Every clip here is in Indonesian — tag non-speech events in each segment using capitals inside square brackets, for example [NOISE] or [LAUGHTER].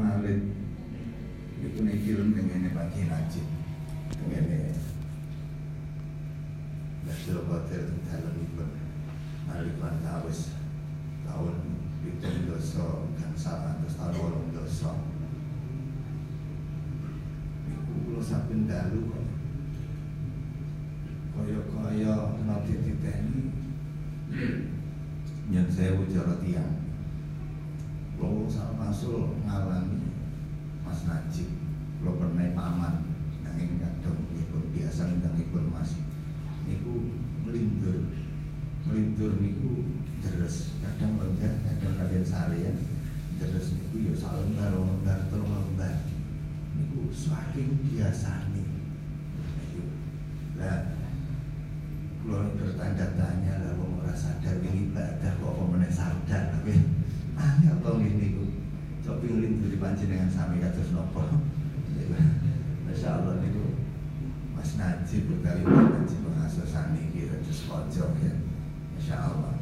Walid Iku nih film tengene pagi najib. Tengene Nasdul Qadir dalam ibu Malik lan Tawis Tahun Pitung dosa Gansal Terus tahun wolong dosa Iku kulo saben dalu kok. Kaya-kaya Nanti titeni Nyen sewu cara tiang Kulo sak masul ngalami Mas Najib Kulo pernah paman Nanging kadang Ibu biasa Nanging Mas. Niku melindur Melindur niku Deres. Kadang lenggah Kadang kalian sarian Deres niku ya salembar Lembar Telung lembar. Niku saking biasa nih Lah Kulo bertanda tanya lah Wong ora sadar Ini ibadah Kok kok meneh sadar Tapi [LAUGHS] Angel to niku. Cobi nglinduri panjenengan sami kados napa. [LAUGHS] Masya Allah niku Mas Najib utawi Mas Najib mengasosani iki kados pojok ya. Masya Allah.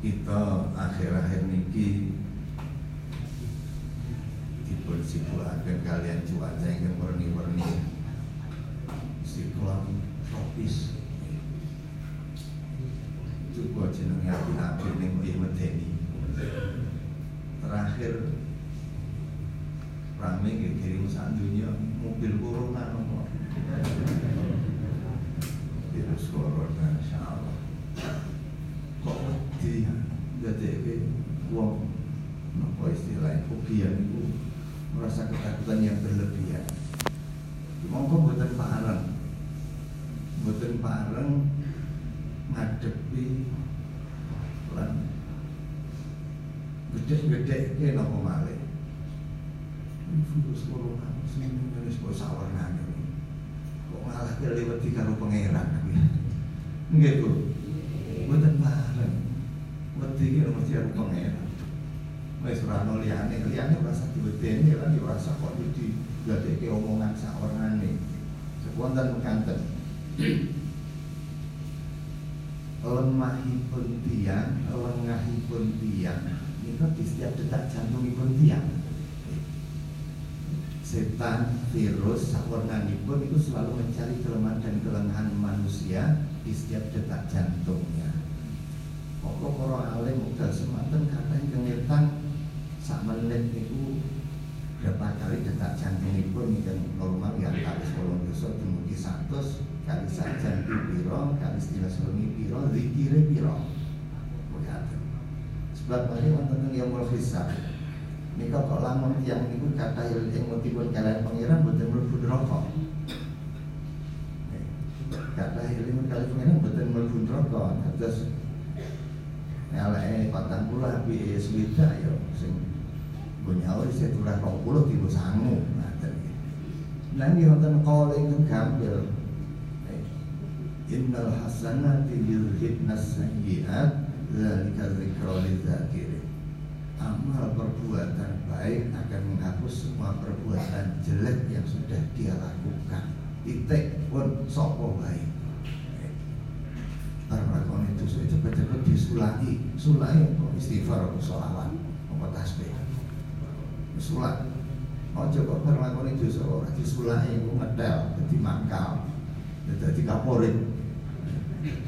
Kita akhir-akhir niki dipun sibukaken kalian cuaca yang warni-warni siklon tropis juga jenenge api-api ning Mbah Medeni. Terakhir rame nggih kirim sak dunia mobil corona nopo. Virus corona insyaallah. Kok wedi dadekke wong napa fobia niku merasa ketakutan yang berlebihan. Monggo mboten pareng. Mboten pareng ngadepi lan gede-gede ke napa malih virus corona sing wis kok sawarnane kok malah kelewati karo pangeran nggih Bu mboten bareng wedi ki mesti karo pangeran wis ora ono liyane ora usah diwedeni lan ora usah kok di gadekke omongan sawarnane wonten mekaten lemahipun tiang, lengahipun tiang. Itu di setiap detak jantungipun tiang. Setan, virus, sawarnanipun itu selalu mencari kelemahan dan kelengahan manusia di setiap detak jantungnya. Pokok para alim udah semanten kata yang kengetan sak menit itu berapa kali detak jantungipun yang normal yang harus kolong dosa dumugi santos kali sajan piro kali istilah suami piro zikire piro Lihat sebab ini wonten yang mau hisab ini kok lamun yang itu kata yang motivun kalian pangeran betul mlebu neraka. Kata ilmu kalian pangeran betul mlebu neraka. Terus eleke patang puluh api swida ya Bunyawa di situ lah rong puluh tiga sangu Nanti nonton calling itu gambil. Innal hasanati yudhibna sayyiat Zalika zikra lidzakirin Amal perbuatan baik akan menghapus semua perbuatan jelek yang sudah dia lakukan. Titik pun sopo baik. Karena itu saya cepat-cepat disulai. Sulai istighfar atau sholawat? Apa tasbih Sulat. Ojo kok perlakuan itu seorang disulai Itu ngedel, jadi mangkal. Jadi kaporit.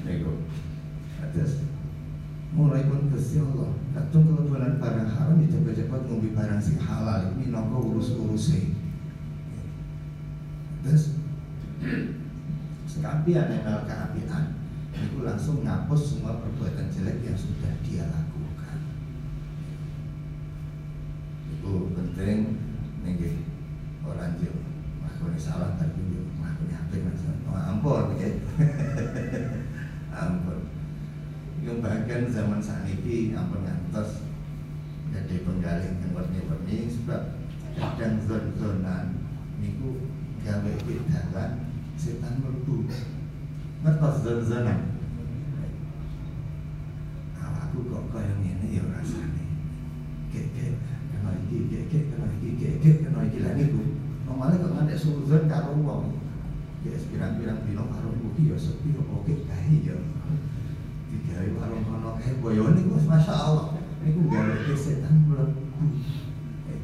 Nego Terus Mulai pun Gusti Allah Kadung kelebihan barang haram Ya cepat-cepat ngombe barang sing halal. Ini nopo urus-urusnya Terus Sekapian yang keapian. Itu langsung ngapus semua perbuatan jelek yang sudah dia lakukan Itu penting Nih orang jauh Makanya salah tapi Makanya apa Oh ampun ya. [LAUGHS] Ampun. Yang bahkan zaman saat ini Ampun ngantos. Jadi penggaling yang warni-warni Sebab kadang zon-zonan Niku gawe dalan setan mlebu. Ngertos zon-zonan? Awakku kok kaya ngene ya rasane. Kek-kek kena iki kek-kek kena iki kek-kek kena iki lha niku nomale kok ngantek suzon karo wong ya pirang-pirang dino karo ya sepi kok oke kae ya digawe warung kono kae boyo niku masya Allah Niku gawe setan mlebu. Eh,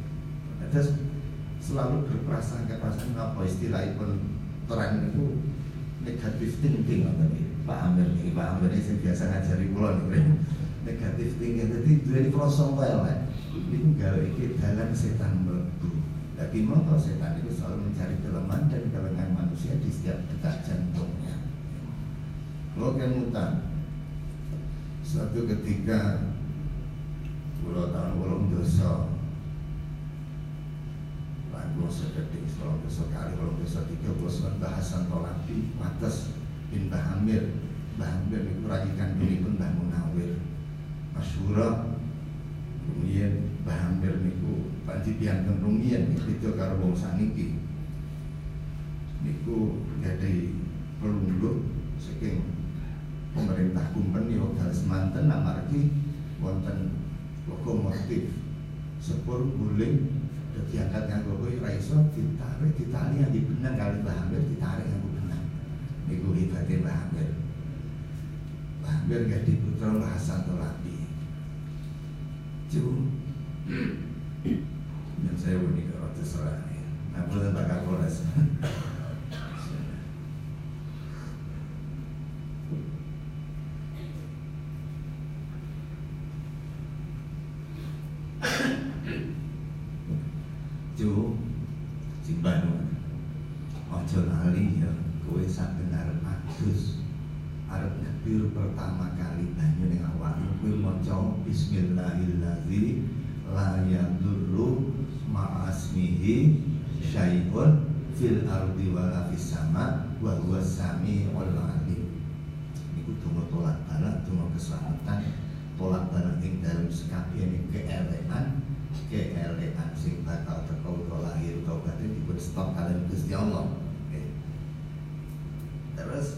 Terus selalu berprasangka prasangka apa istilahipun tren itu negatif thinking apa nih Pak Amir nih Pak Amir ini biasa ngajari pulau nih negatif thinking jadi dua wae lah ini iki dalam setan mlebu. Tapi mau setan itu selalu mencari kelemahan dan kelemahan manusia di setiap detak jantungnya. Kalau kemutan suatu ketika pulau tahun pulau dosa lagu sedetik pulau dosa kali pulau dosa tiga puluh sembilan bahasan tolapi atas bin Bahamir. Bahamir itu rajikan diri pun Mbah Munawir. Masyura kemudian Bahamir niku panci piantun rumiyin itu karo wong saniki niku jadi pelungguh saking pemerintah kumpeni wekdal semanten amargi wonten lokomotif sepur guling diangkat nganggo kowe ra iso ditarik ditali yang dibenang kali Mbah Amir ditarik nganggo benang. Niku hebate Mbah Amir Mbah Amir gadi putra Tolabi Ju dan saya kalau terserah Nah, boleh Pak Kapolres Ju Simbanu Ojo lali ya Kowe sak benar adus Arab ngebir pertama kali banyu ning awakmu kowe maca bismillahirrahmanirrahim la yadurru ma'asmihi syai'un fil ardi wala fis sama wa huwa samiul alim niku donga tolak balak donga keselamatan tolak balak ing dalam sekabehane keelekan keelekan sing bakal teko utawa lahir utawa batin dipun stop kalian Gusti Allah Oke. terus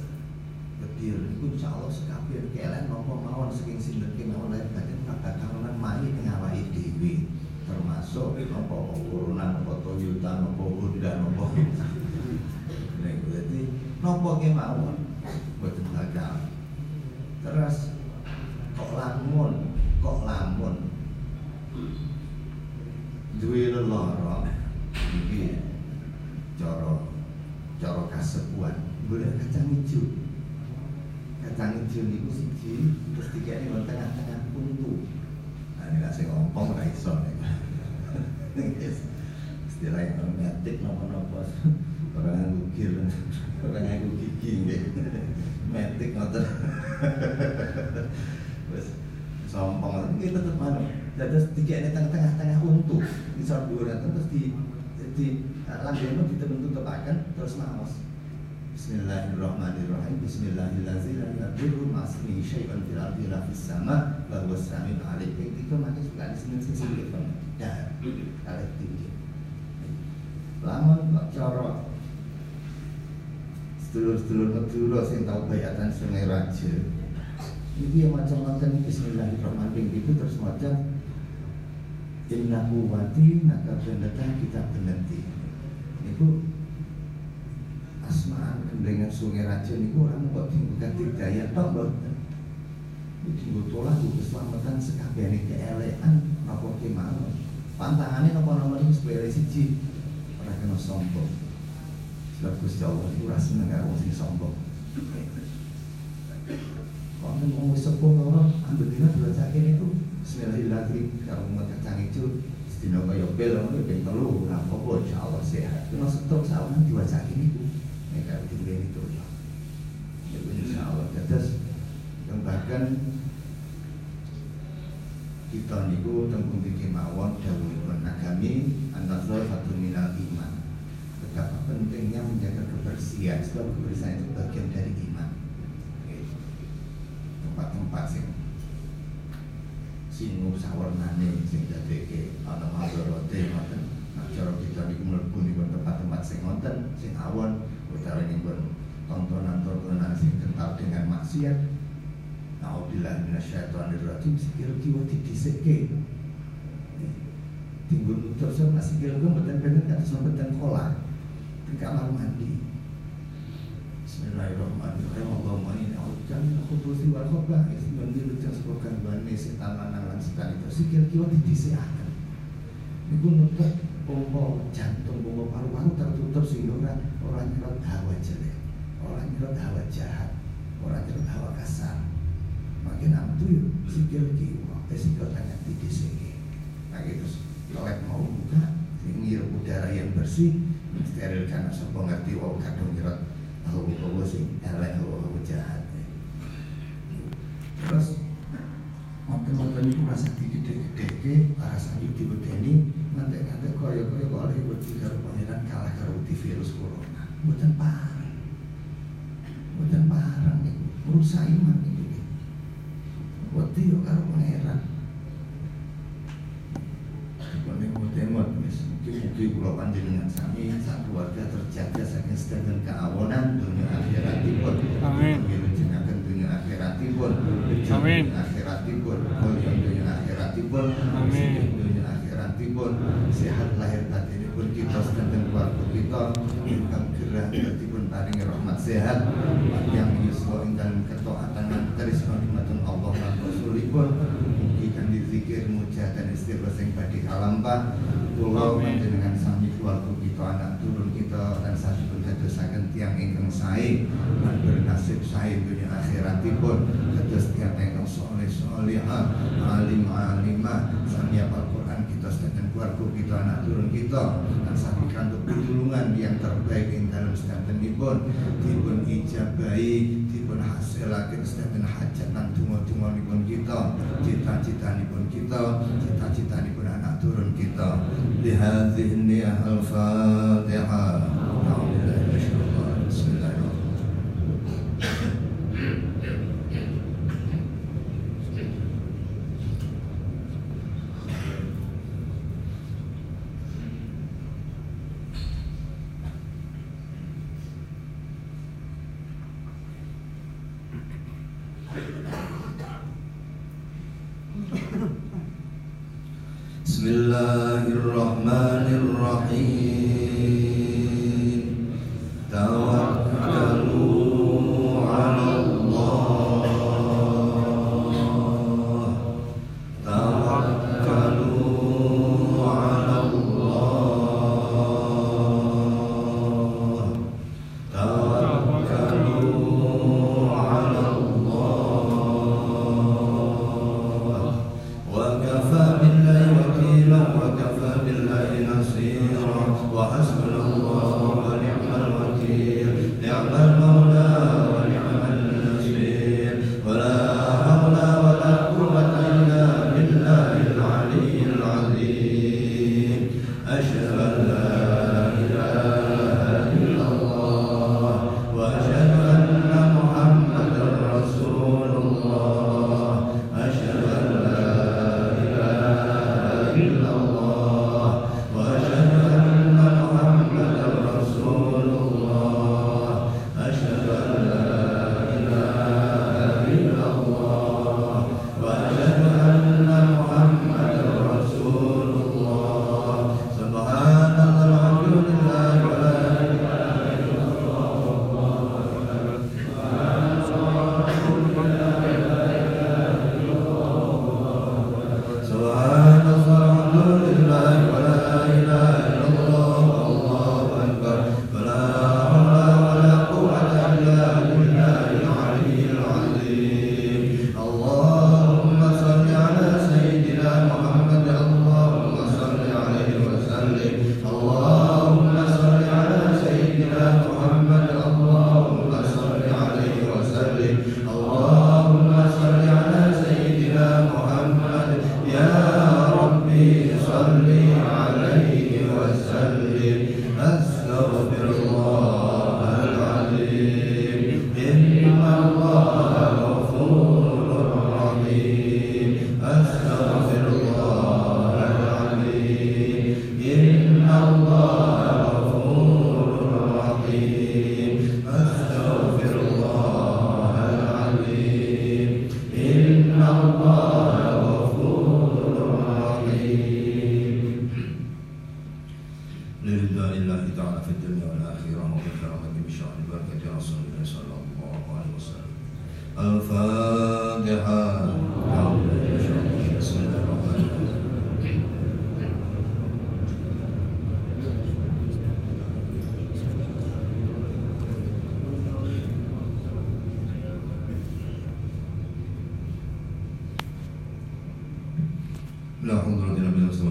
kedir niku insyaallah sekabeh keelekan napa mawon saking sinten kemawon lahir batin bakal karonan mari ing awake dhewe. Termasuk apa urunan apa Toyota apa Honda Nek berarti nopo kemawon boten bakal terus kok lamun kok lamun duwe lelara iki cara cara kasepuan boleh kacang hijau kacang hijau niku siji terus dikene wonten tengah-tengah untu nah ini sing ompong ora iso [LAUGHS] istilah yang metik nopo-nopo orang gugir orang yang gigi nggih. Metik ngoten. [LAUGHS] Wis sompong. Tetep anu. Terus tiga ini tengah-tengah untu sor dhuwur terus di di langgengno ditutup-tutupaken terus maos Bismillahirrahmanirrahim. Bismillahirrahmanirrahim. La yadurru ma'asmihi syai'un fil ardi fis sama wa huwa samiul alim. Itu makanya suka di sini. Sini. Dan kali tinggi. Lamun kok bayatan yang macam Bismillahirrahmanirrahim. Itu kita asmaan kendhengan sungai raja niku orang kok dibuka daya tok mboten. Dienggo tolak keselamatan sekabehane keelekan napa kemawon. Pantangane napa nomor iku sepele siji ora kena sombong. Sebab Gusti Allah iku ora seneng karo wong sing sombong. Kok nek wong wis sepuh loro ambil dina diwacake niku Bismillahirrahmanirrahim karo umat kacang ijo Dino kaya bel ngono ben telu ora apa-apa insyaallah sehat. Kena setok sawan diwacake niku mereka tinggal itu ya. Itu insya Allah tetes yang bahkan kita niku tengkung tiki mawon dawuhipun agami an-nazar satu minal iman. Betapa pentingnya menjaga kebersihan sebab kebersihan itu bagian dari iman. Tempat-tempat sing sinu sawarnane sing dadeke ana madharate ngoten. Nah, cara kita niku mlebu niku tempat-tempat sing ngoten, sing awon pun tontonan-tontonan sing kental dengan maksiat Naubillah minasyaitonir rajim sikil kiwa didhisikke. Timbul nutur sama sikil gue mboten bener kan sama mboten kolah. Di kamar mandi. Bismillahirrahmanirrahim. Allahumma inni a'udzubika min khubuthi wal khaba'ith min rujak sapa gangguane setan lanang lan setan itu sikil kiwa didhisikaken. Niku nutup pompa jantung pompa paru-paru tertutup sehingga ora ora nyerot hawa jelek, ora nyerot hawa jahat, ora nyerot hawa kasar. Makin amtu yo sikil kiwa, eh sikil tanya didhisiki. Nah gitu, lek mau buka, ngirup udara yang bersih, steril karena sapa ngerti wong kadung nyerot hawa-hawa sing elek hawa-hawa jahat terus Mungkin-mungkin itu rasa digede-gede para sanyu dibedeni Nanti-nanti kaya-kaya kok oleh wedi karo pangeran kalah karo virus corona Bukan parah Bukan parah nih Merusak iman ini Wedi yuk karo pangeran emot-emot Mugi-mugi kula panjenengan sami sak keluarga terjaga saking sedaya keawonan dunia akhiratipun. Amin. Ngilujengake dunia akhiratipun. Amin. Akhiratipun, mulia dunia akhiratipun. Amin. Akhiratipun sehat lahir batinipun kita sedaya keluarga kita ingkang gerah batinipun paring rahmat sehat yang yuswa ing dalem ketaatan lan karisma nikmatun Allah lan Rasulipun. Mugi kan dizikir mujadan istighfar sing badhe kalampah kula Amin. panjenengan sami keluarga kita anak turun kita dan sampun dadosaken tiang ingkang sae lan bernasib sae dunia akhiratipun dados tiang ingkang saleh salihah alim alimah sami hafal sedangkan keluarga kita anak turun kita tansah untuk pitulungan yang terbaik ing dalam sedanten nipun dipun ijabahi dipun akhir sedanten hajatan donga-donga nipun kita cita-cita nipun kita cita-cita nipun anak turun kita. Lihadhihi al-fatihah love.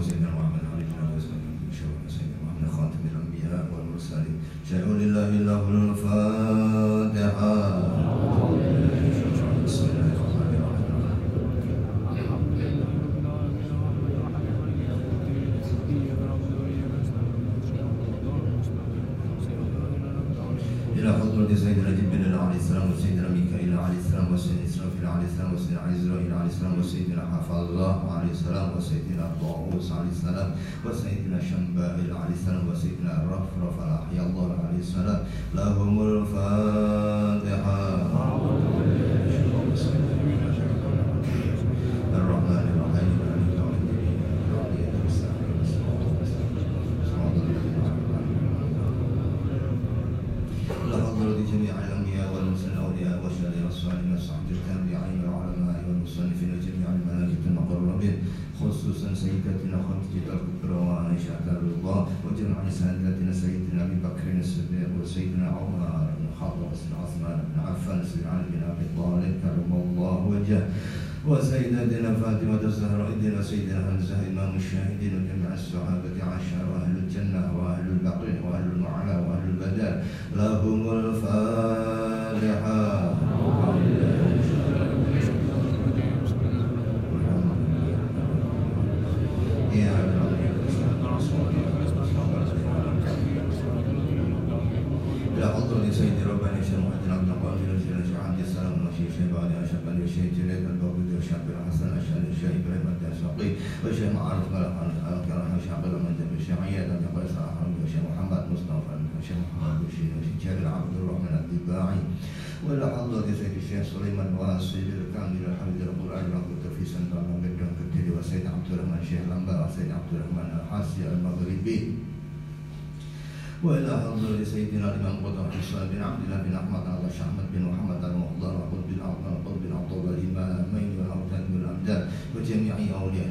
those in their life. 完了然后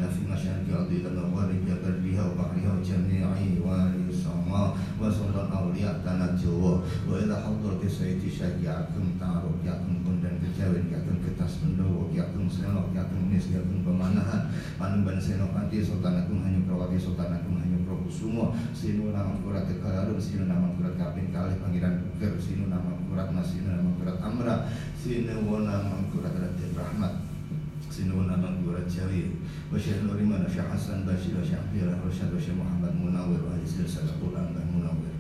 في مشارق أرض ومغاربها برها وبحرها وجميع والي السماء وسلطان أولياء tanah Jawa وإلى حضرة سيدي Syekh Ageng Taruk Ageng Bondan Kejawen Ageng Ketas Bendowo Ageng Senok Ageng Nis Ageng Pemanahan Panemban Senopati Sultan Agung Hanyukrawati Sultan Agung Hanyukrokusumo Sinu Nama Kurat Tegalalun Sinu Nama Kurat Kaping Kalih Pangeran Buger Sinu Nama Kurat Mas Sinu Nama Kurat Amra Sinu Nama Kurat Raden Rahmat المحسنون من يرجرين وشيخ العلماء شيخ حسن باشي وشيخ بيرة رشاد وشيخ محمد منور وأهل سلسلة الأنبا مناور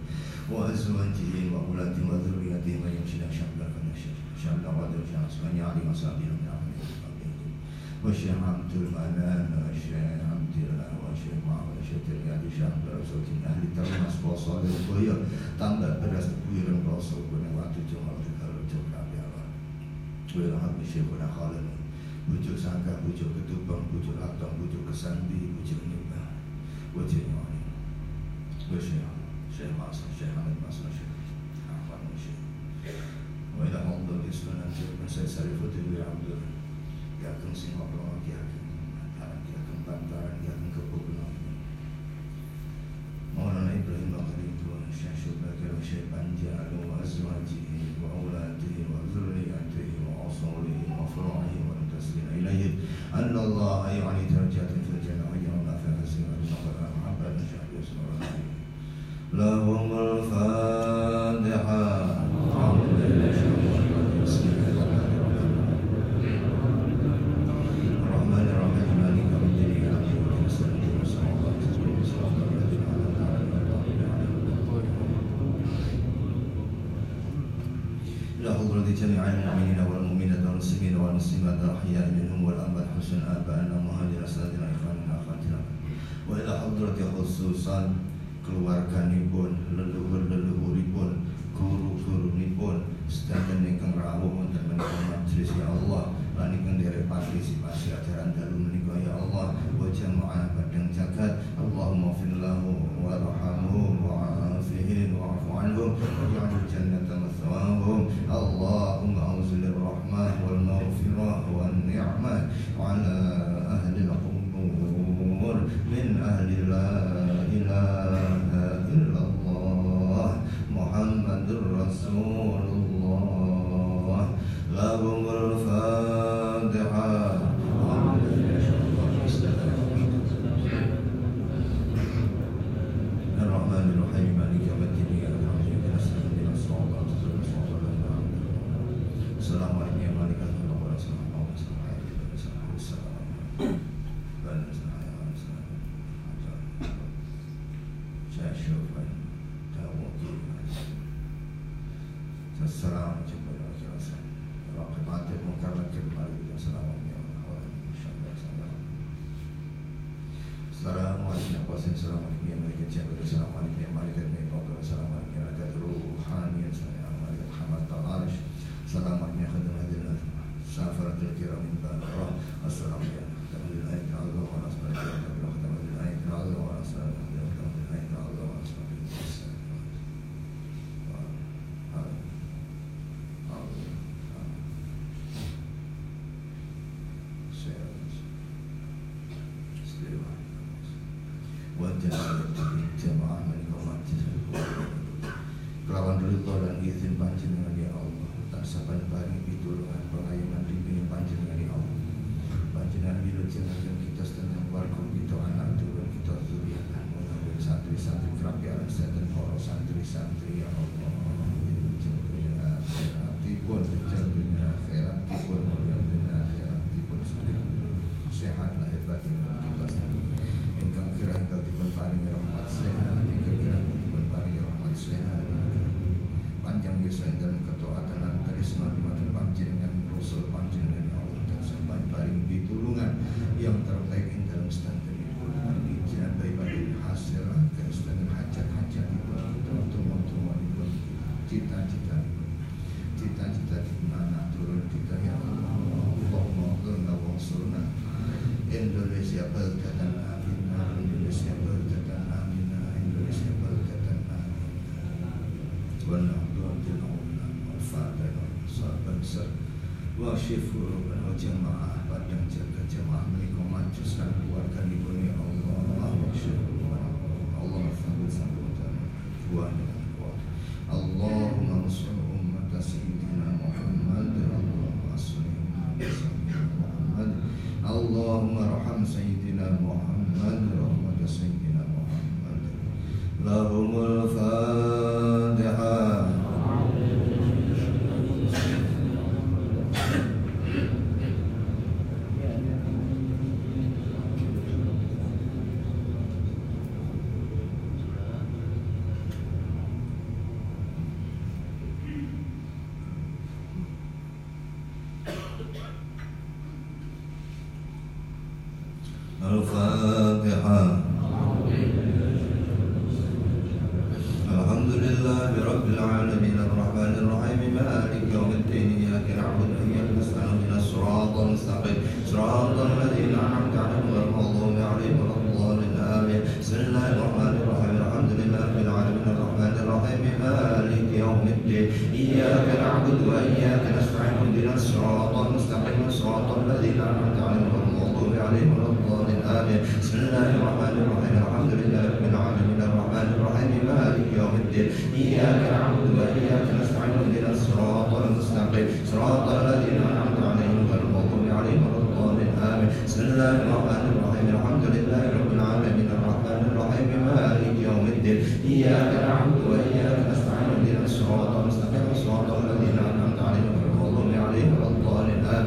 وأزواجه وأولادهم وذريتهم ويمشي شعبا فنشر شعبا غدر شعبا سبحان يعلم صابرا من عمله وشيخ عبد المنان وشيخ عبد الله والشيخ محمد الشيخ تريادي شيخ عبد الرسول أهل الترمس وصالح وطير تنبأ برس كويرا وصوبنا وعدتهم وعدتهم وعدتهم وعدتهم وعدتهم وعدتهم وعدتهم وعدتهم وعدتهم bujuk sangka, bujuk ketubang, bujuk atong, bujuk kesambi, bujuk nyembah, bujuk nyoni, bujuk nyoni, syekh masuk, syekh hamid masuk, syekh ahmad masuk. Wa ila hamdul islam nanti pun saya sarifutin wa hamdul. Ya keng sing ngobrol lagi akan bantaran, ya keng bantaran, ya keng kebukunan. Ibrahim Al-Qadim Tuhan Syekh Syubakir Syekh Panjar Wa حسن آبائنا ومهاجر أساتذتنا إخواننا أخواتنا وإلى حضرة خصوصا keluarganipun leluhur-leluhuripun guru-gurunipun sedanten ingkang rawuh wonten menika majelis ya Allah lan ingkang derek partisipasi ajaran dalu menika ya Allah wa jamaah badang jagat Allahumma fir lahu warhamhu wa'afihi wa'fu anhum waj'al jannata الرحمن وعلى أهل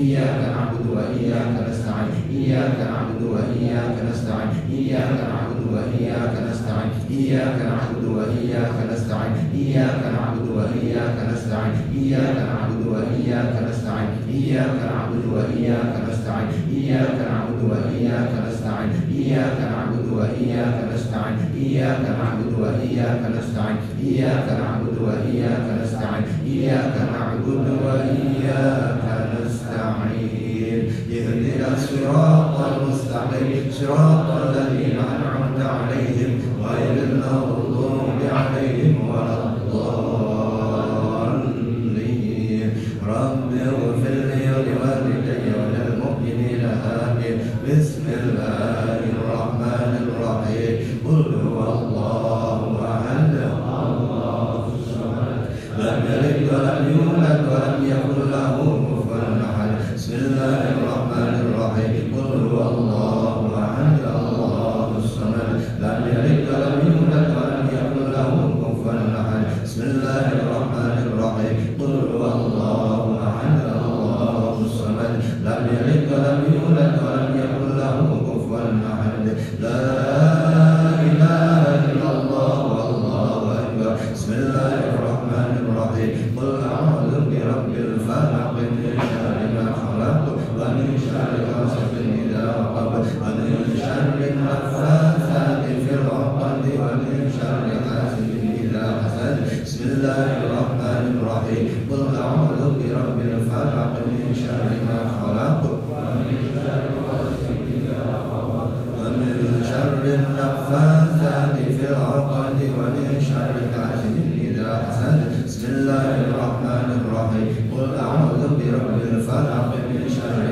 إياك نعبد وإياك نستعين إياك نعبد وإياك نستعين إياك نعبد وإياك نستعين إياك نعبد وإياك نستعين إياك نعبد وإياك نستعين إياك نعبد وإياك نستعين إياك نعبد وإياك نستعين إياك نعبد وإياك نستعين إياك نعبد وإياك نستعين إياك نعبد وإياك نستعين إياك نعبد وإياك نستعين إياك نعبد وإياك نستعين نستعين اهدنا الصراط المستقيم صراط الذين أنعمت عليهم غير Krishna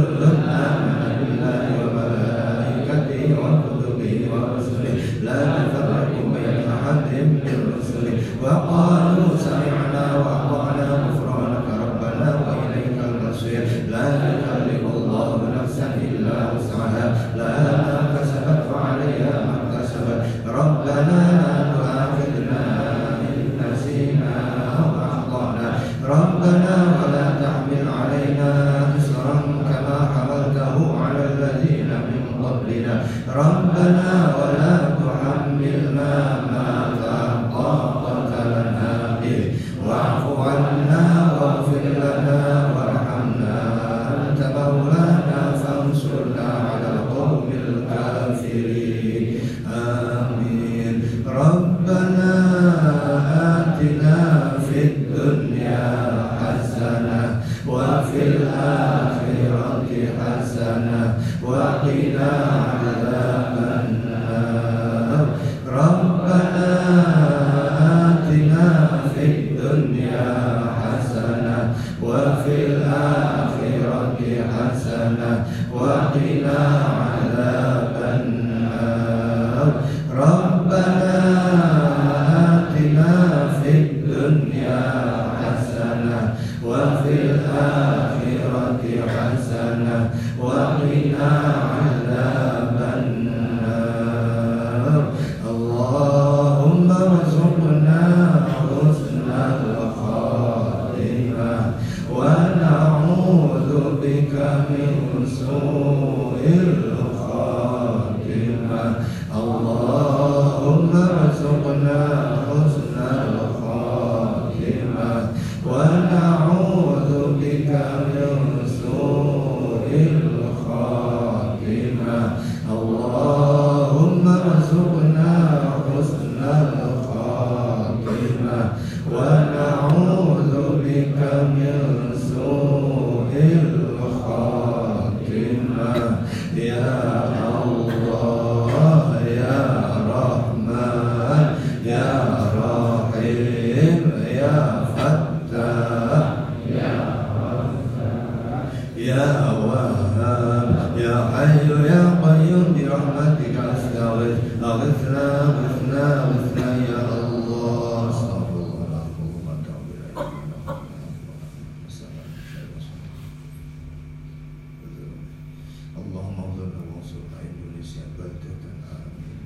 Allahumma adzana wansurna Indonesia baldatan amin.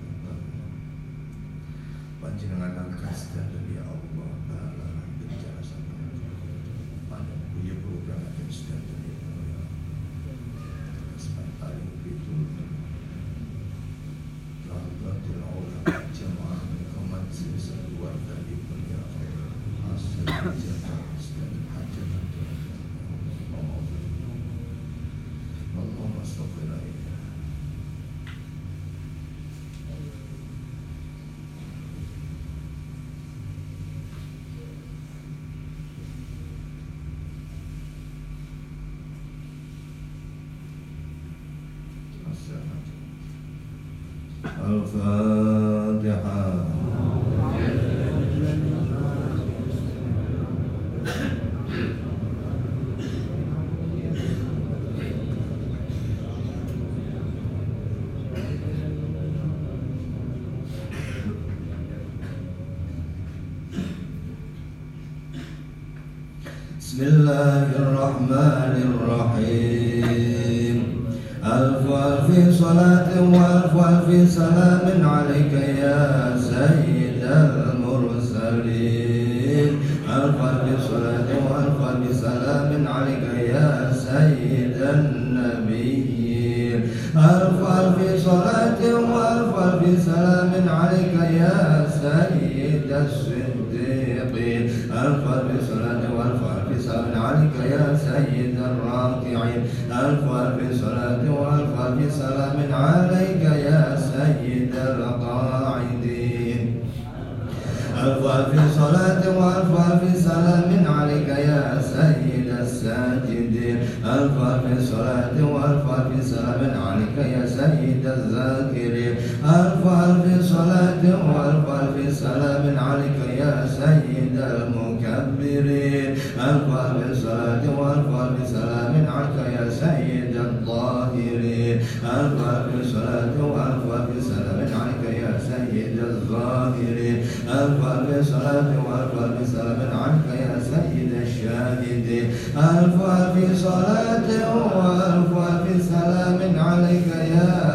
Panjenengan angkat standar ya Allah dalam Bencana sama Pada punya program dan standar ya Allah itu الفاتحة. بسم الله الرحمن الرحيم. ألف ألف صلاة وألف ألف سلام. الساجدين ألف ألف صلاة وألف ألف سلام عليك يا سيد الذاكرين ألف ألف صلاة وألف ألف سلام عليك يا سيد المكبرين ألف ألف صلاة وألف ألف سلام عليك يا سيد الظاهرين ألف ألف صلاة وألف ألف سلام عليك يا سيد الظاهرين ألف ألف صلاة وألف ألف سلام عليك يا سيد الشاهدين ألف ألف صلاة وألف ألف سلام عليك يا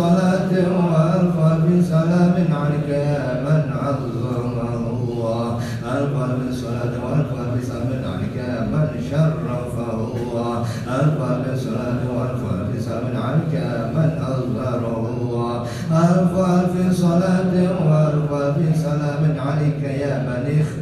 بالصلاة وألقى بسلام عليك يا من عظمه. الله ألقى بالصلاة وألقى بسلام عليك يا من شرفه. الله ألقى بالصلاة وألقى بسلام عليك يا من أظهره. الله ألقى في صلاة وألقى بسلام عليك يا من اختار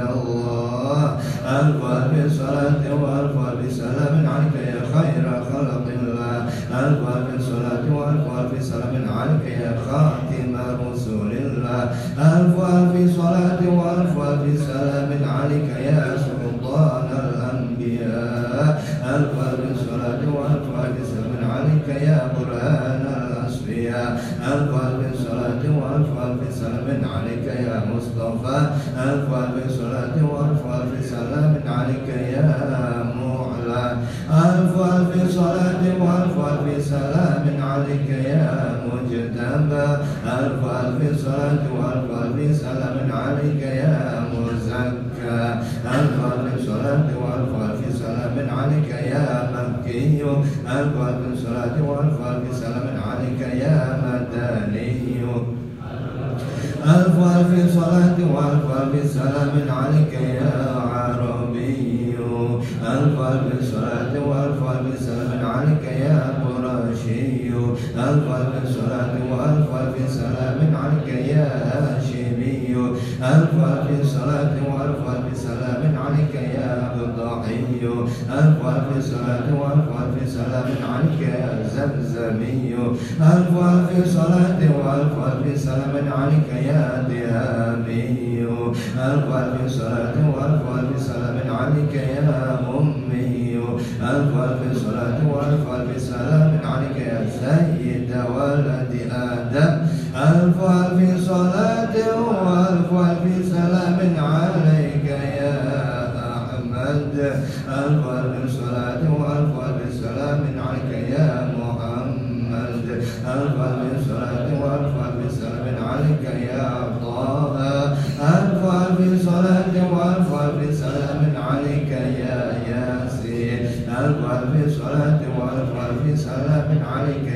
عبد الله ألف ألف صلاة وألف ألف سلام عليك يا خير خلق الله ألف ألف صلاة وألف ألف سلام عليك يا خاتم رسول الله ألف ألف صلاة وألف ألف سلام عليك يا سلطان الأنبياء ألف ألف صلاة وألف ألف سلام عليك يا قرآن الأصفياء ألف ألف صلاة وألف ألف سلام عليك يا مصطفى سلام عليك يا مجتبى. ألف ألف صلاة وألف ألف سلام عليك يا مزكى. ألف ألف صلاة وألف ألف سلام عليك يا مكي. ألف ألف صلاة وألف ألف سلام عليك يا مدني. ألف ألف صلاة وألف ألف سلام عليك يا هاشمي ألف ألف صلاة وألف ألف سلام عليك يا بضعي ألف ألف صلاة وألف ألف سلام عليك يا زمزمي ألف ألف صلاة وألف ألف سلام عليك يا دهامي ألف ألف صلاة وألف ألف سلام عليك يا أمي ألف ألف صلاة وألف ألف سلام سيد ولد آدم. ألف ألف صلاة وألف ألف سلام عليك يا أحمد. ألف ألف صلاة وألف ألف سلام عليك يا محمد. ألف ألف صلاة وألف ألف سلام عليك يا طه. ألف ألف صلاة وألف ألف سلام عليك يا ياسين. ألف ألف صلاة وألف ألف سلام عليك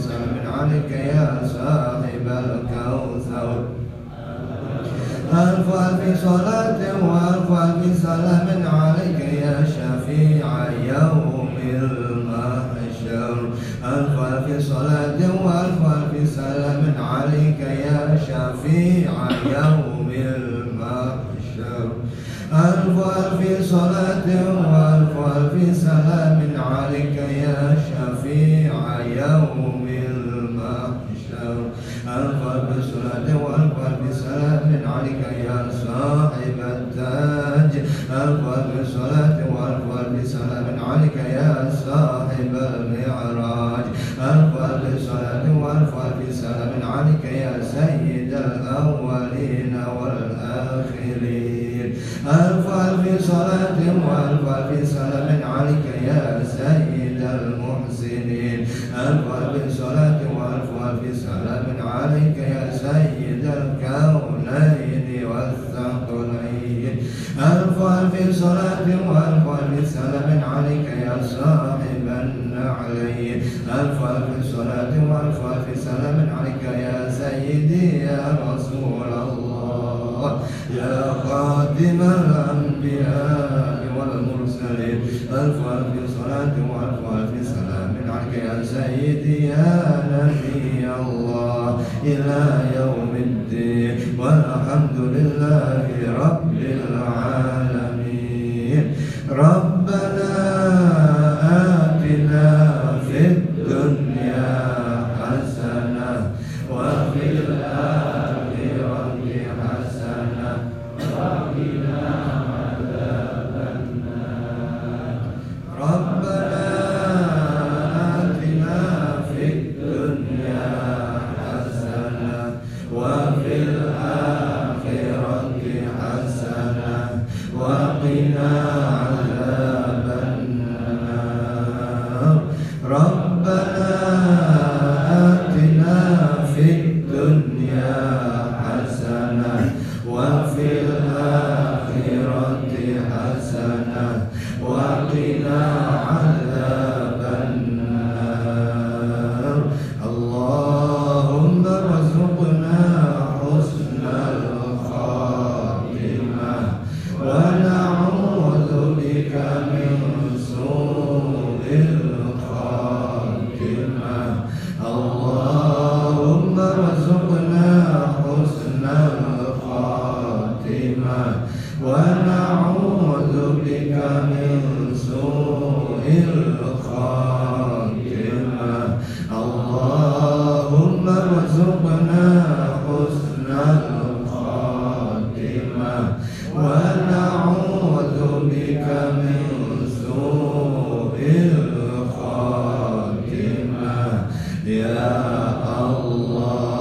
بسم عنك يا صاحب الكوثر ألف ألف صلاة وألف ألف سلام عليك يا شفيع يوم المحشر. ألف ألف صلاة وألف ألف سلام عليك يا شفيع يوم المحشر. ألف ألف صلاة وألف ألف سلام ألف ألف صلاة وألف ألف سلام عليك يا سيد الكونين والثقلين. ألف ألف صلاة وألف ألف سلام عليك يا صاحب النعلين. ألف ألف صلاة سيدي يا نبي الله إلى يوم الدين والحمد لله رب العالمين. يا الله.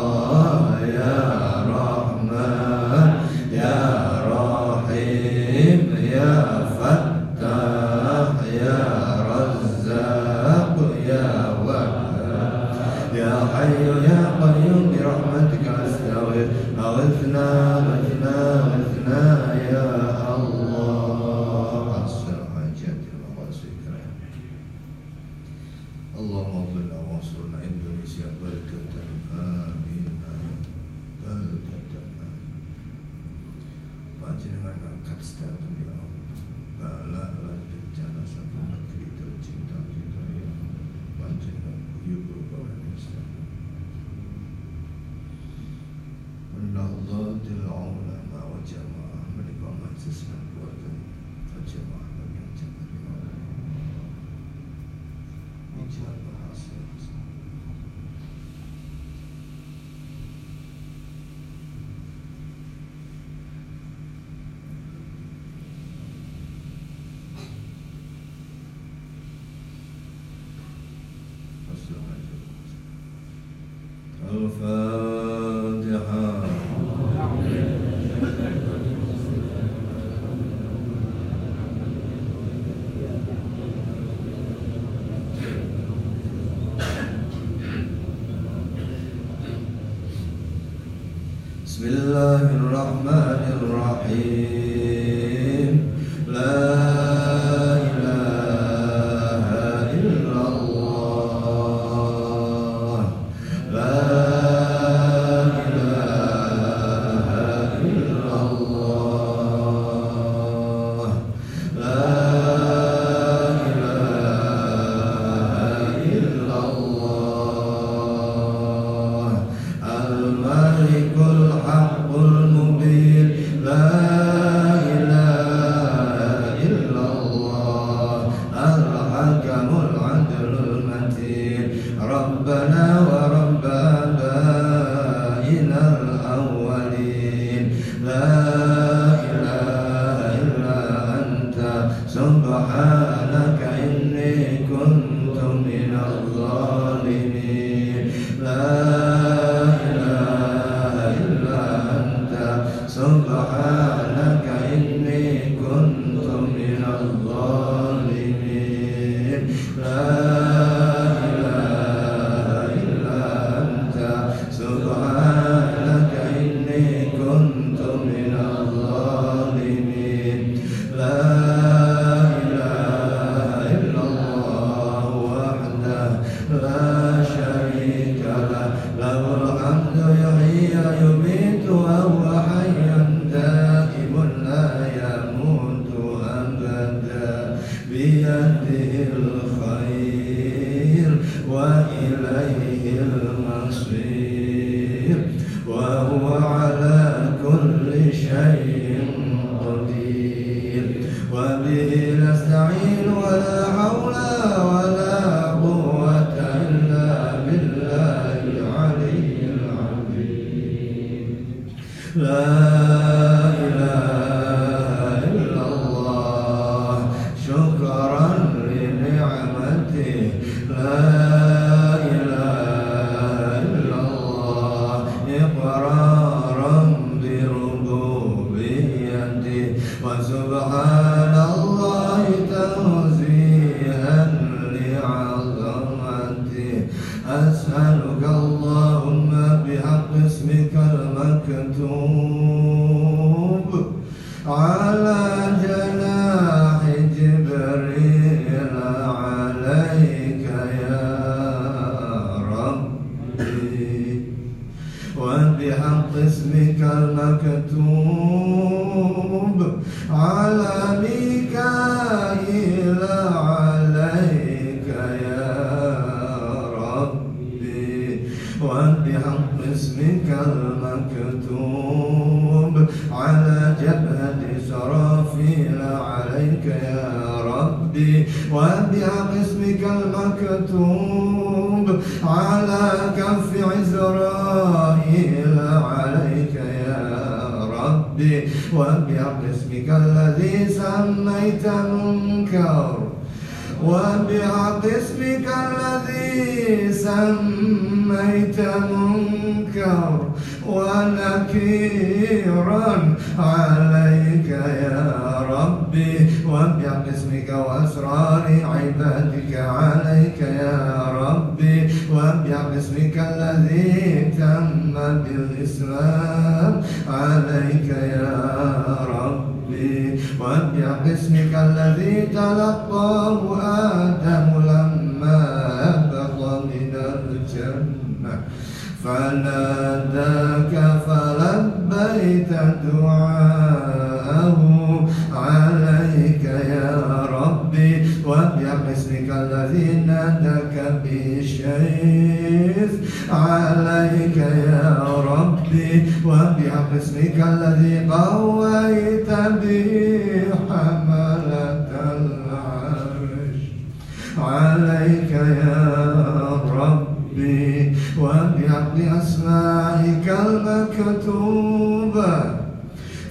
بأسمائك المكتوبة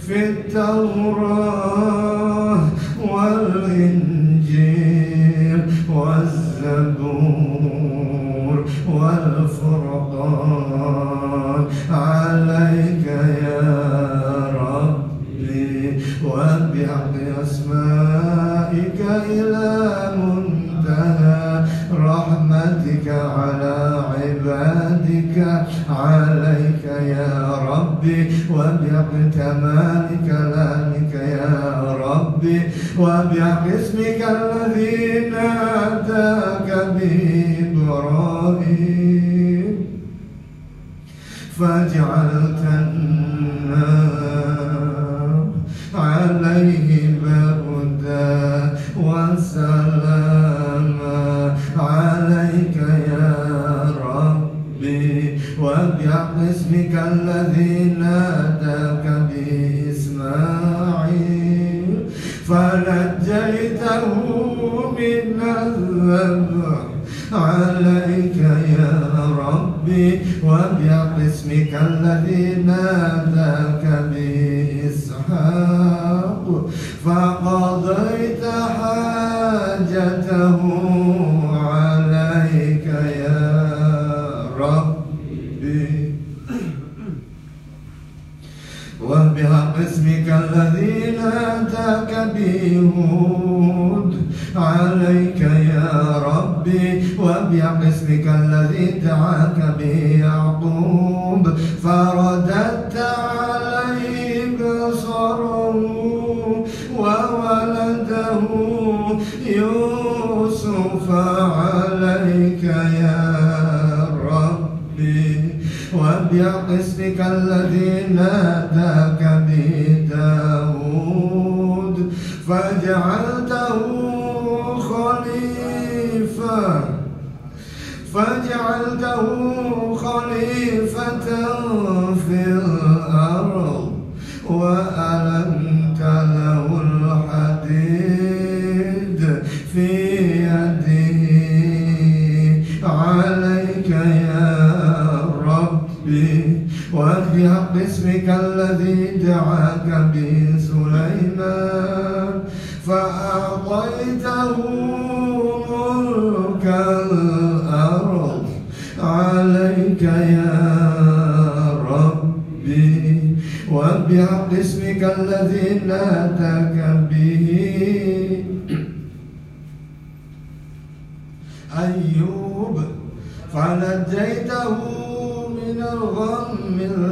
في التوراة والإنجيل. فنجيته من الذبح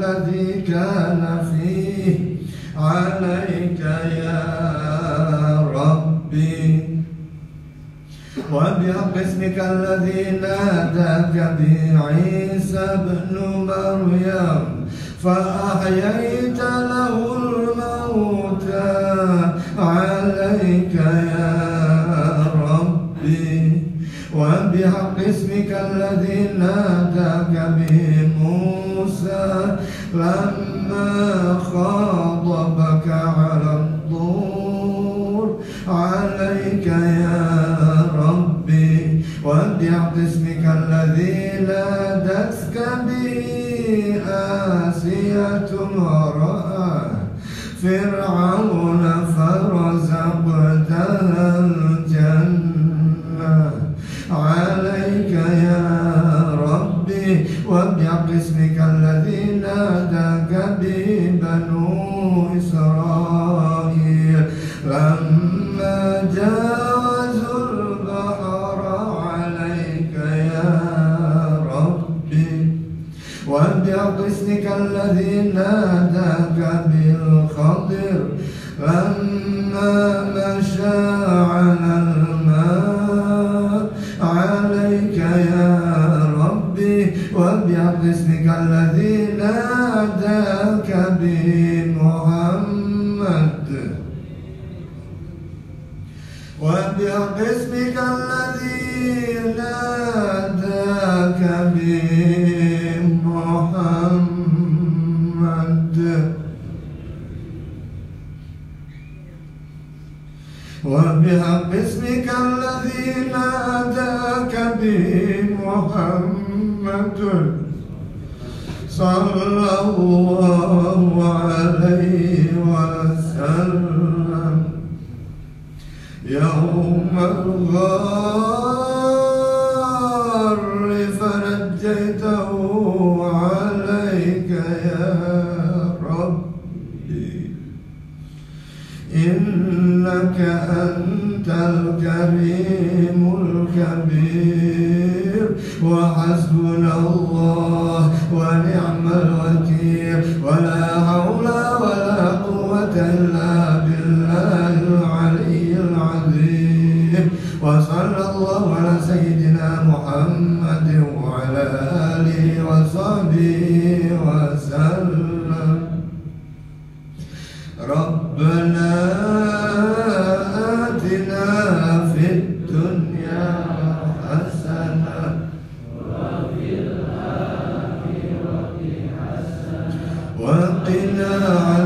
الذي كان فيه. عليك يا ربي. وباسمك الذي ناداك به عيسى ابن مريم. فأحييت له الموتى عليك يا ربي. وبحق اسمك الذي ناداك به موسى لما خاطبك على الضور عليك يا ربي وابدعت باسمك الذي نادتك به آسية امرأة فرعون على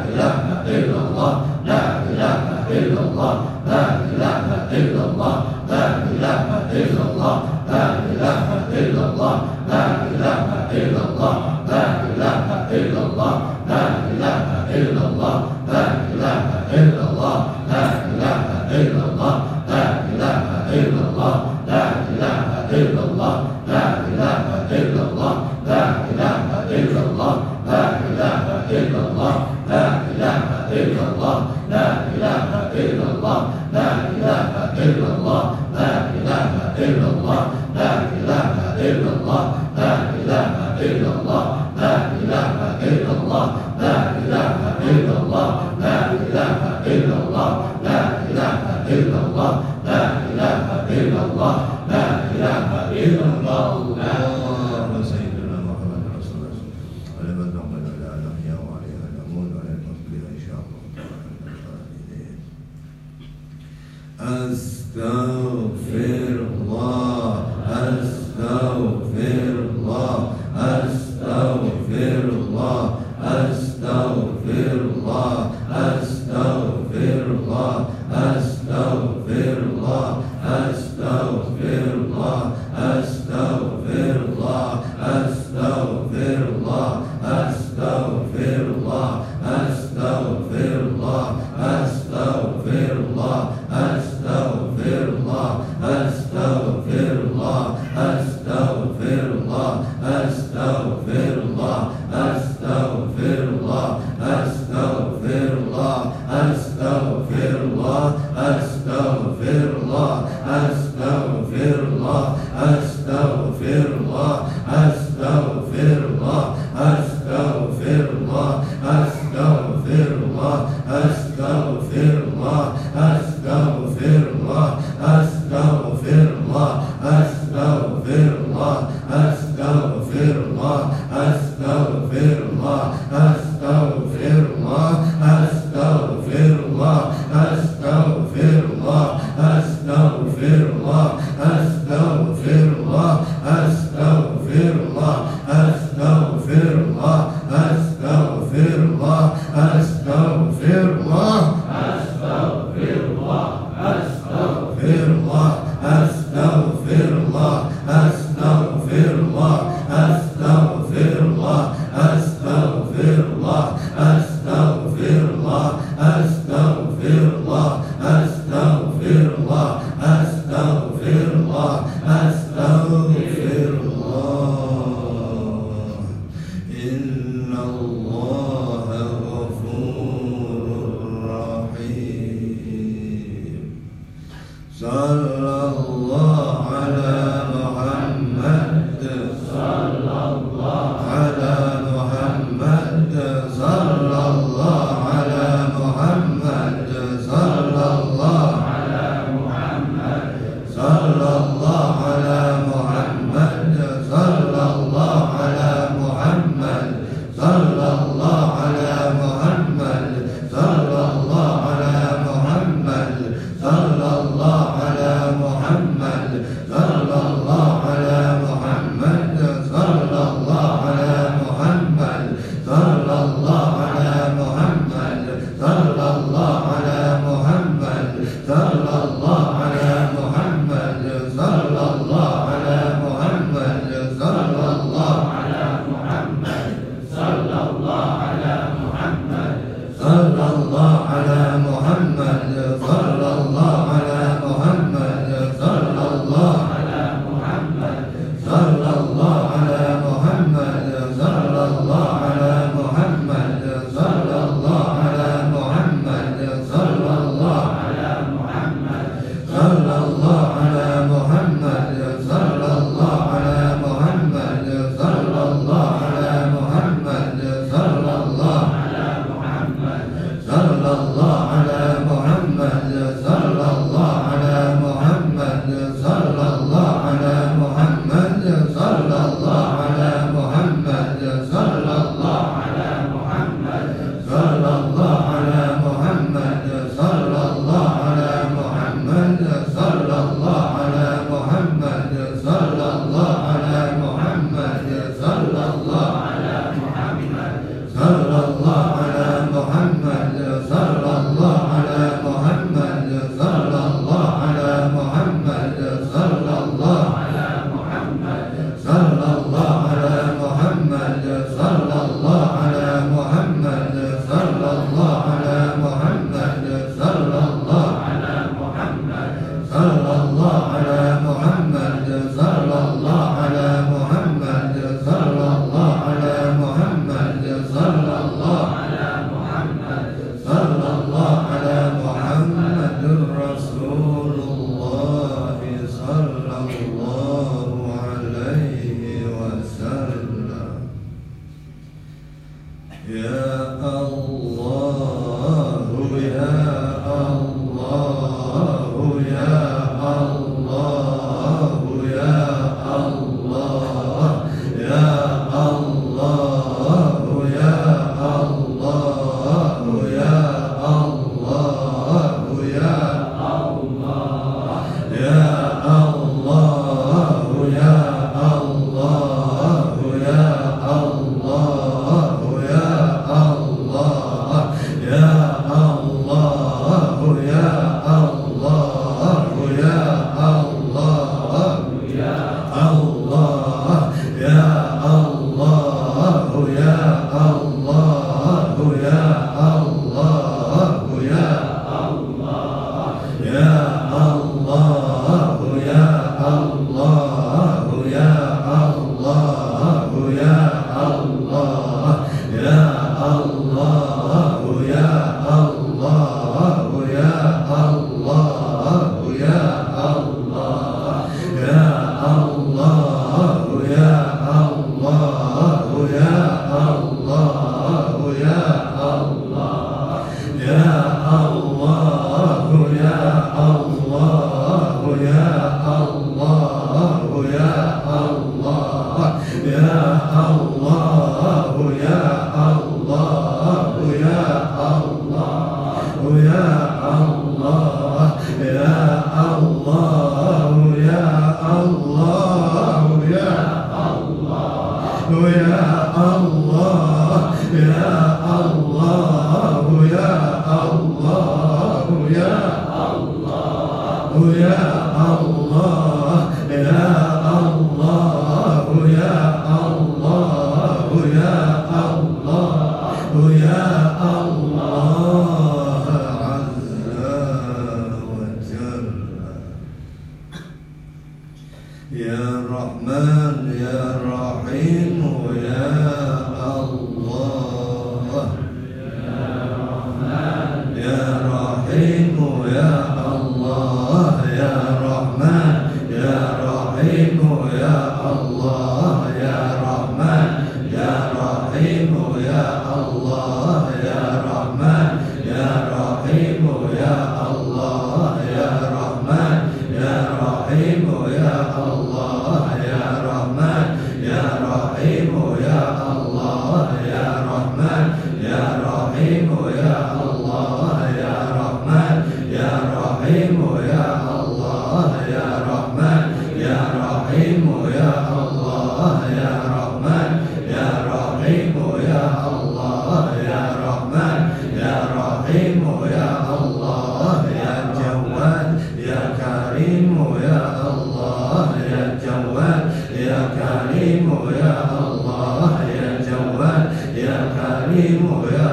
như mọi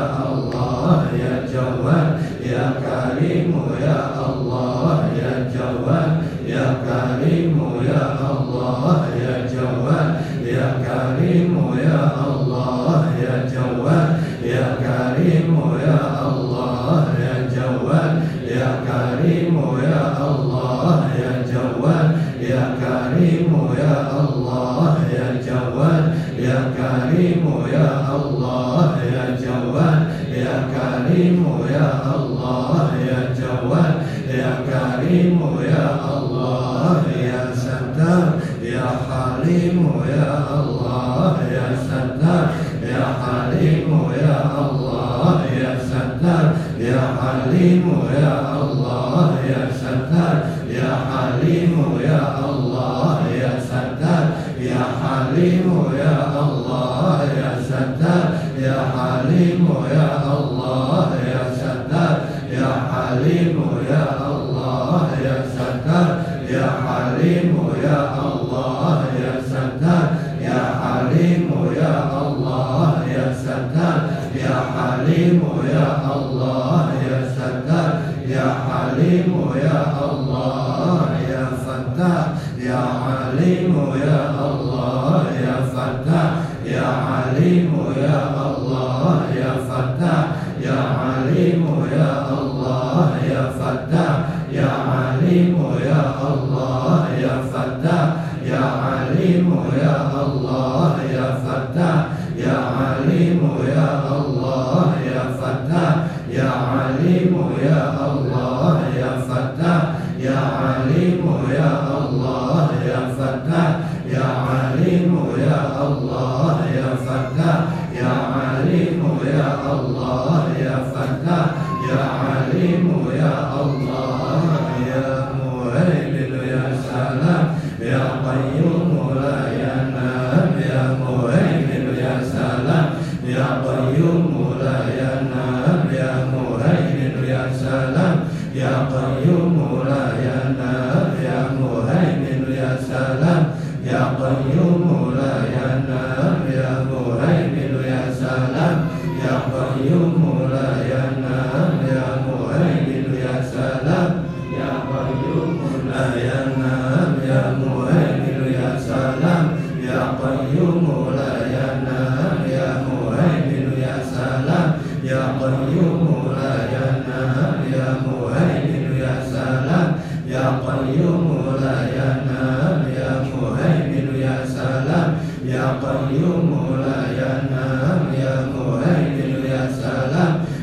حليم يا الله يا ستار يا حليم يا الله يا ستار يا حليم يا الله يا ستار يا حليم يا الله يا ستار يا حليم يا الله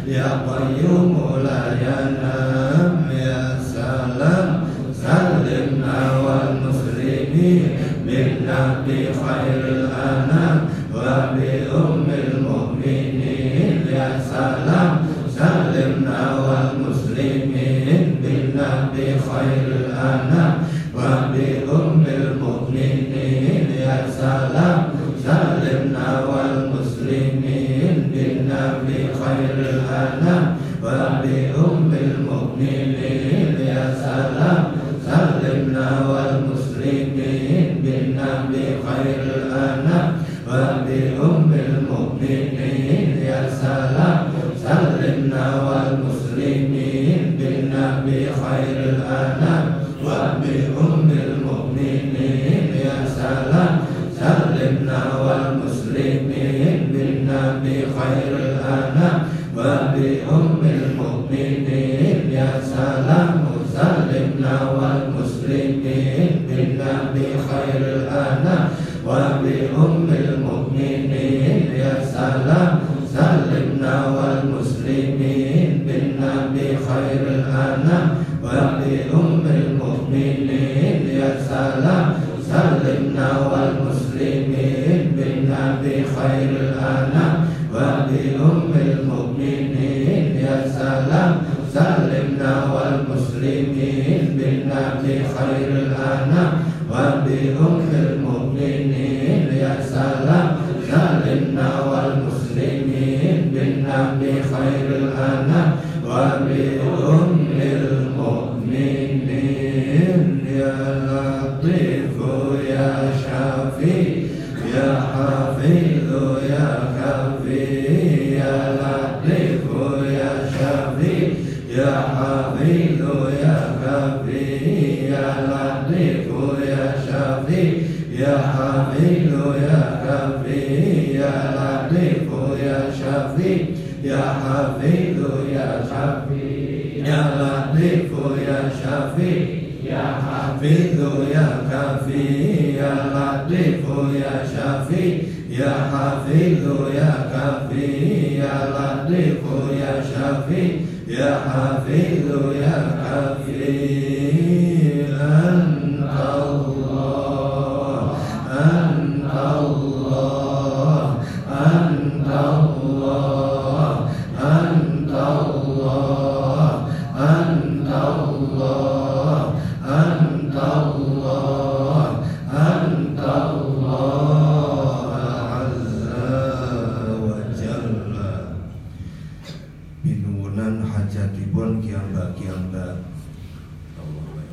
ya qayyum la Gerhana خير Yahweh, ya lo ya Yahweh, ya Yahweh, Ya lo ya Yahweh, ya Yahweh, ya lo Ya Yahweh, ya Yahweh, ya lo ya Engkau pinuwunan hajatipun kiyambak-kiyambak Allahumma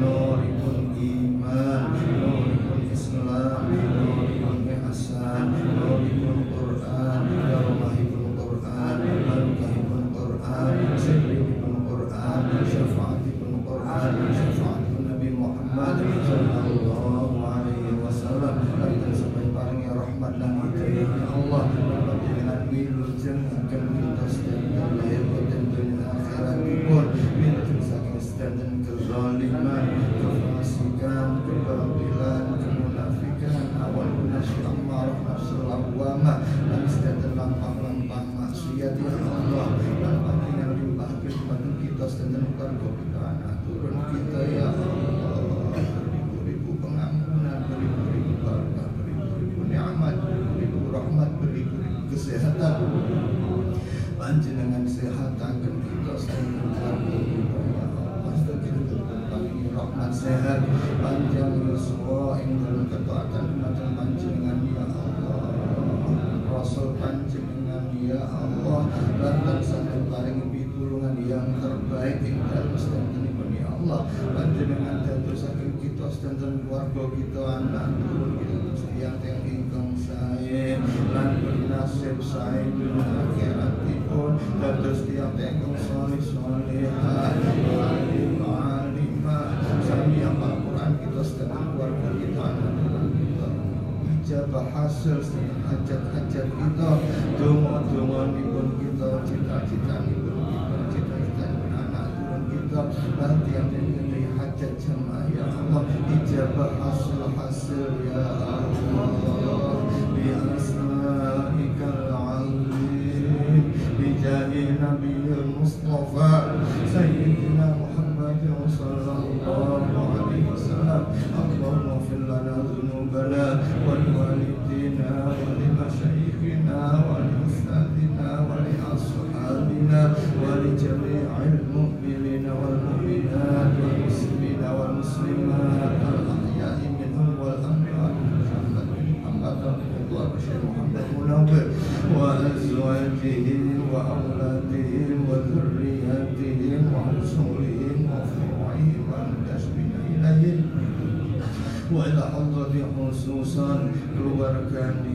너 atas tentram kita anak turun kita ya Allah beribu-ribu pengampunan beribu-ribu berkah beribu-ribu nikmat beribu rahmat beribu-ribu kesehatan panjenengan sehat akan kita selalu berkah rahmat sehat Allah. Panjenengan dados saking kita sedanten keluarga kita anak turun kita yang yang ingkang saya, lan bernasib sae dunia akhirat pun terus tiang ingkang soleh solehah alim alimah. Sami apa Quran kita sedanten keluarga kita anak kita. Ijabah hasil sedanten hajat-hajat kita. Donga-donga nipun kita cita-cita nipun كما يا الله إجاب أصلح السر يا الله بأسمائك العظيم بجاه نبي المصطفى سيدنا محمد صلى الله. عليه وسلم khususan keluarga di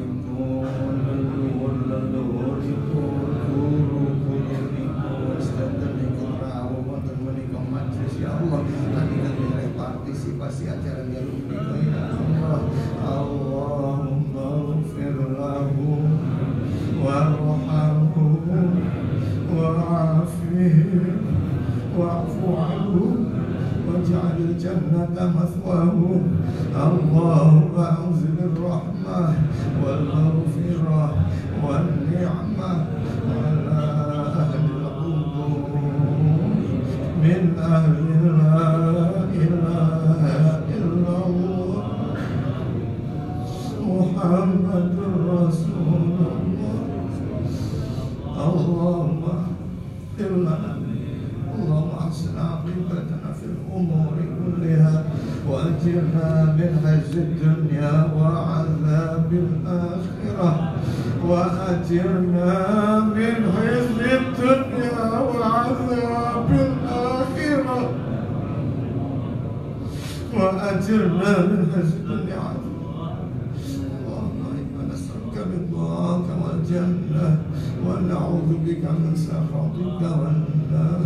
الجنة مثواهم. اللهم أنزل الرحمة والمغفرة والنعمة سخطك والنار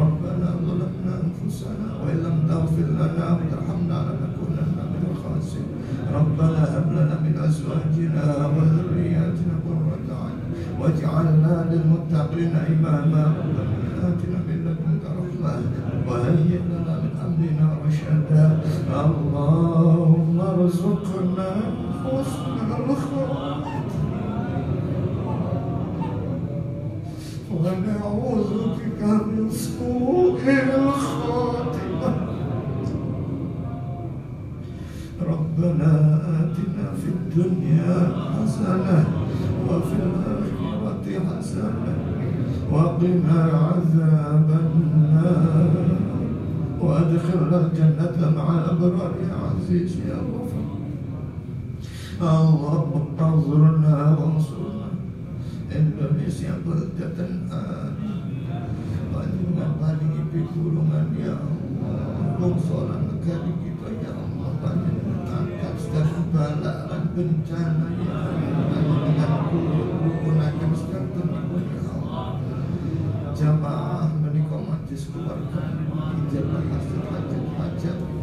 ربنا ظلمنا أنفسنا وإن لم تغفر لنا وترحمنا لنكونن من الخاسرين. ربنا هب لنا من أزواجنا وذرياتنا قرة أعين واجعلنا للمتقين إماما. ربنا آتنا من لدنك رحمة وهيئ لنا من أمرنا رشدا. اللهم ارزقنا حسن الخاتمه ونعوذ بك من سوء الخاتمة ربنا آتنا في الدنيا حسنة وفي الآخرة حسنة وقنا عذاب النار. وأدخلنا الجنة مع الأبرار يا عزيز يا غفور. اللهم انصرنا وانصرنا. Indonesia berdatan amin Panjungan paling ipi kurungan ya Allah. Negara kita ya Allah Panjungan angkat dan bencana ya Allah. Panjungan kurun akan setiap teman ya Allah. Jamaah menikah majlis keluarga Ijabah hasil hajat-hajat Allah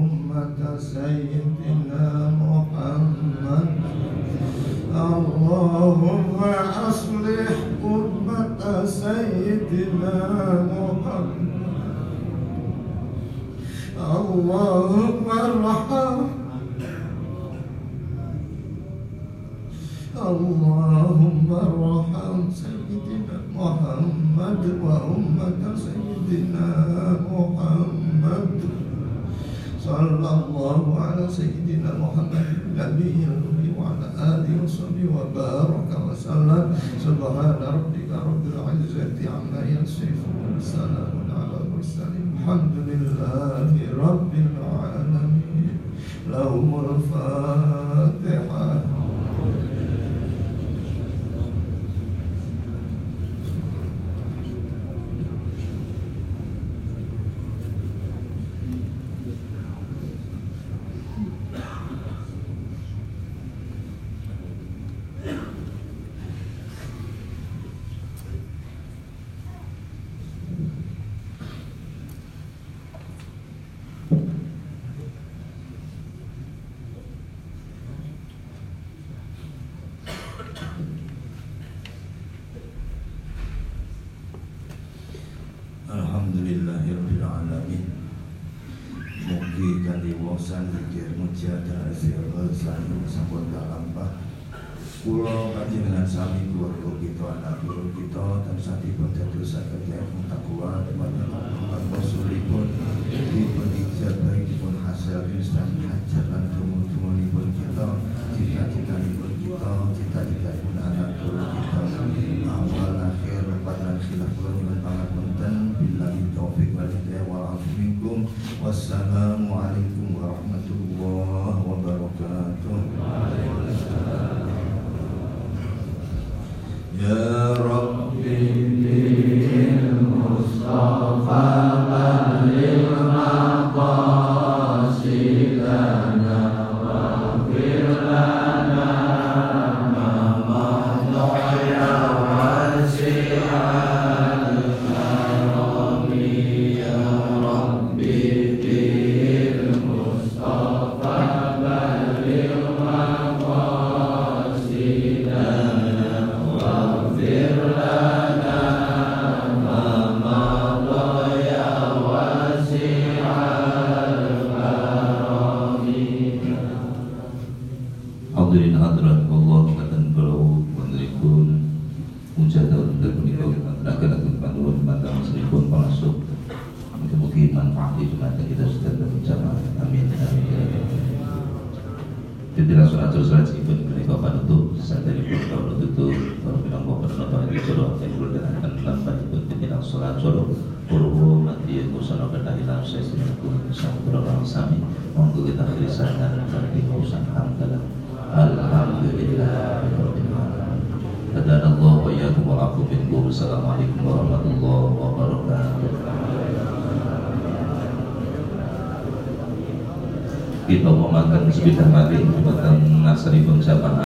أمة سيدنا محمد. اللهم أصلح أمة سيدنا محمد. اللهم ارحم. اللهم ارحم سيدنا محمد وأمة سيدنا محمد. sallallahu ala sayyidina Muhammad nabiyil ummi wa ala alihi wa sahbihi wa baraka wa sallam. Subhana rabbika rabbil izzati amma yasifun salamun ala mursalin alhamdulillahi rabbil alamin.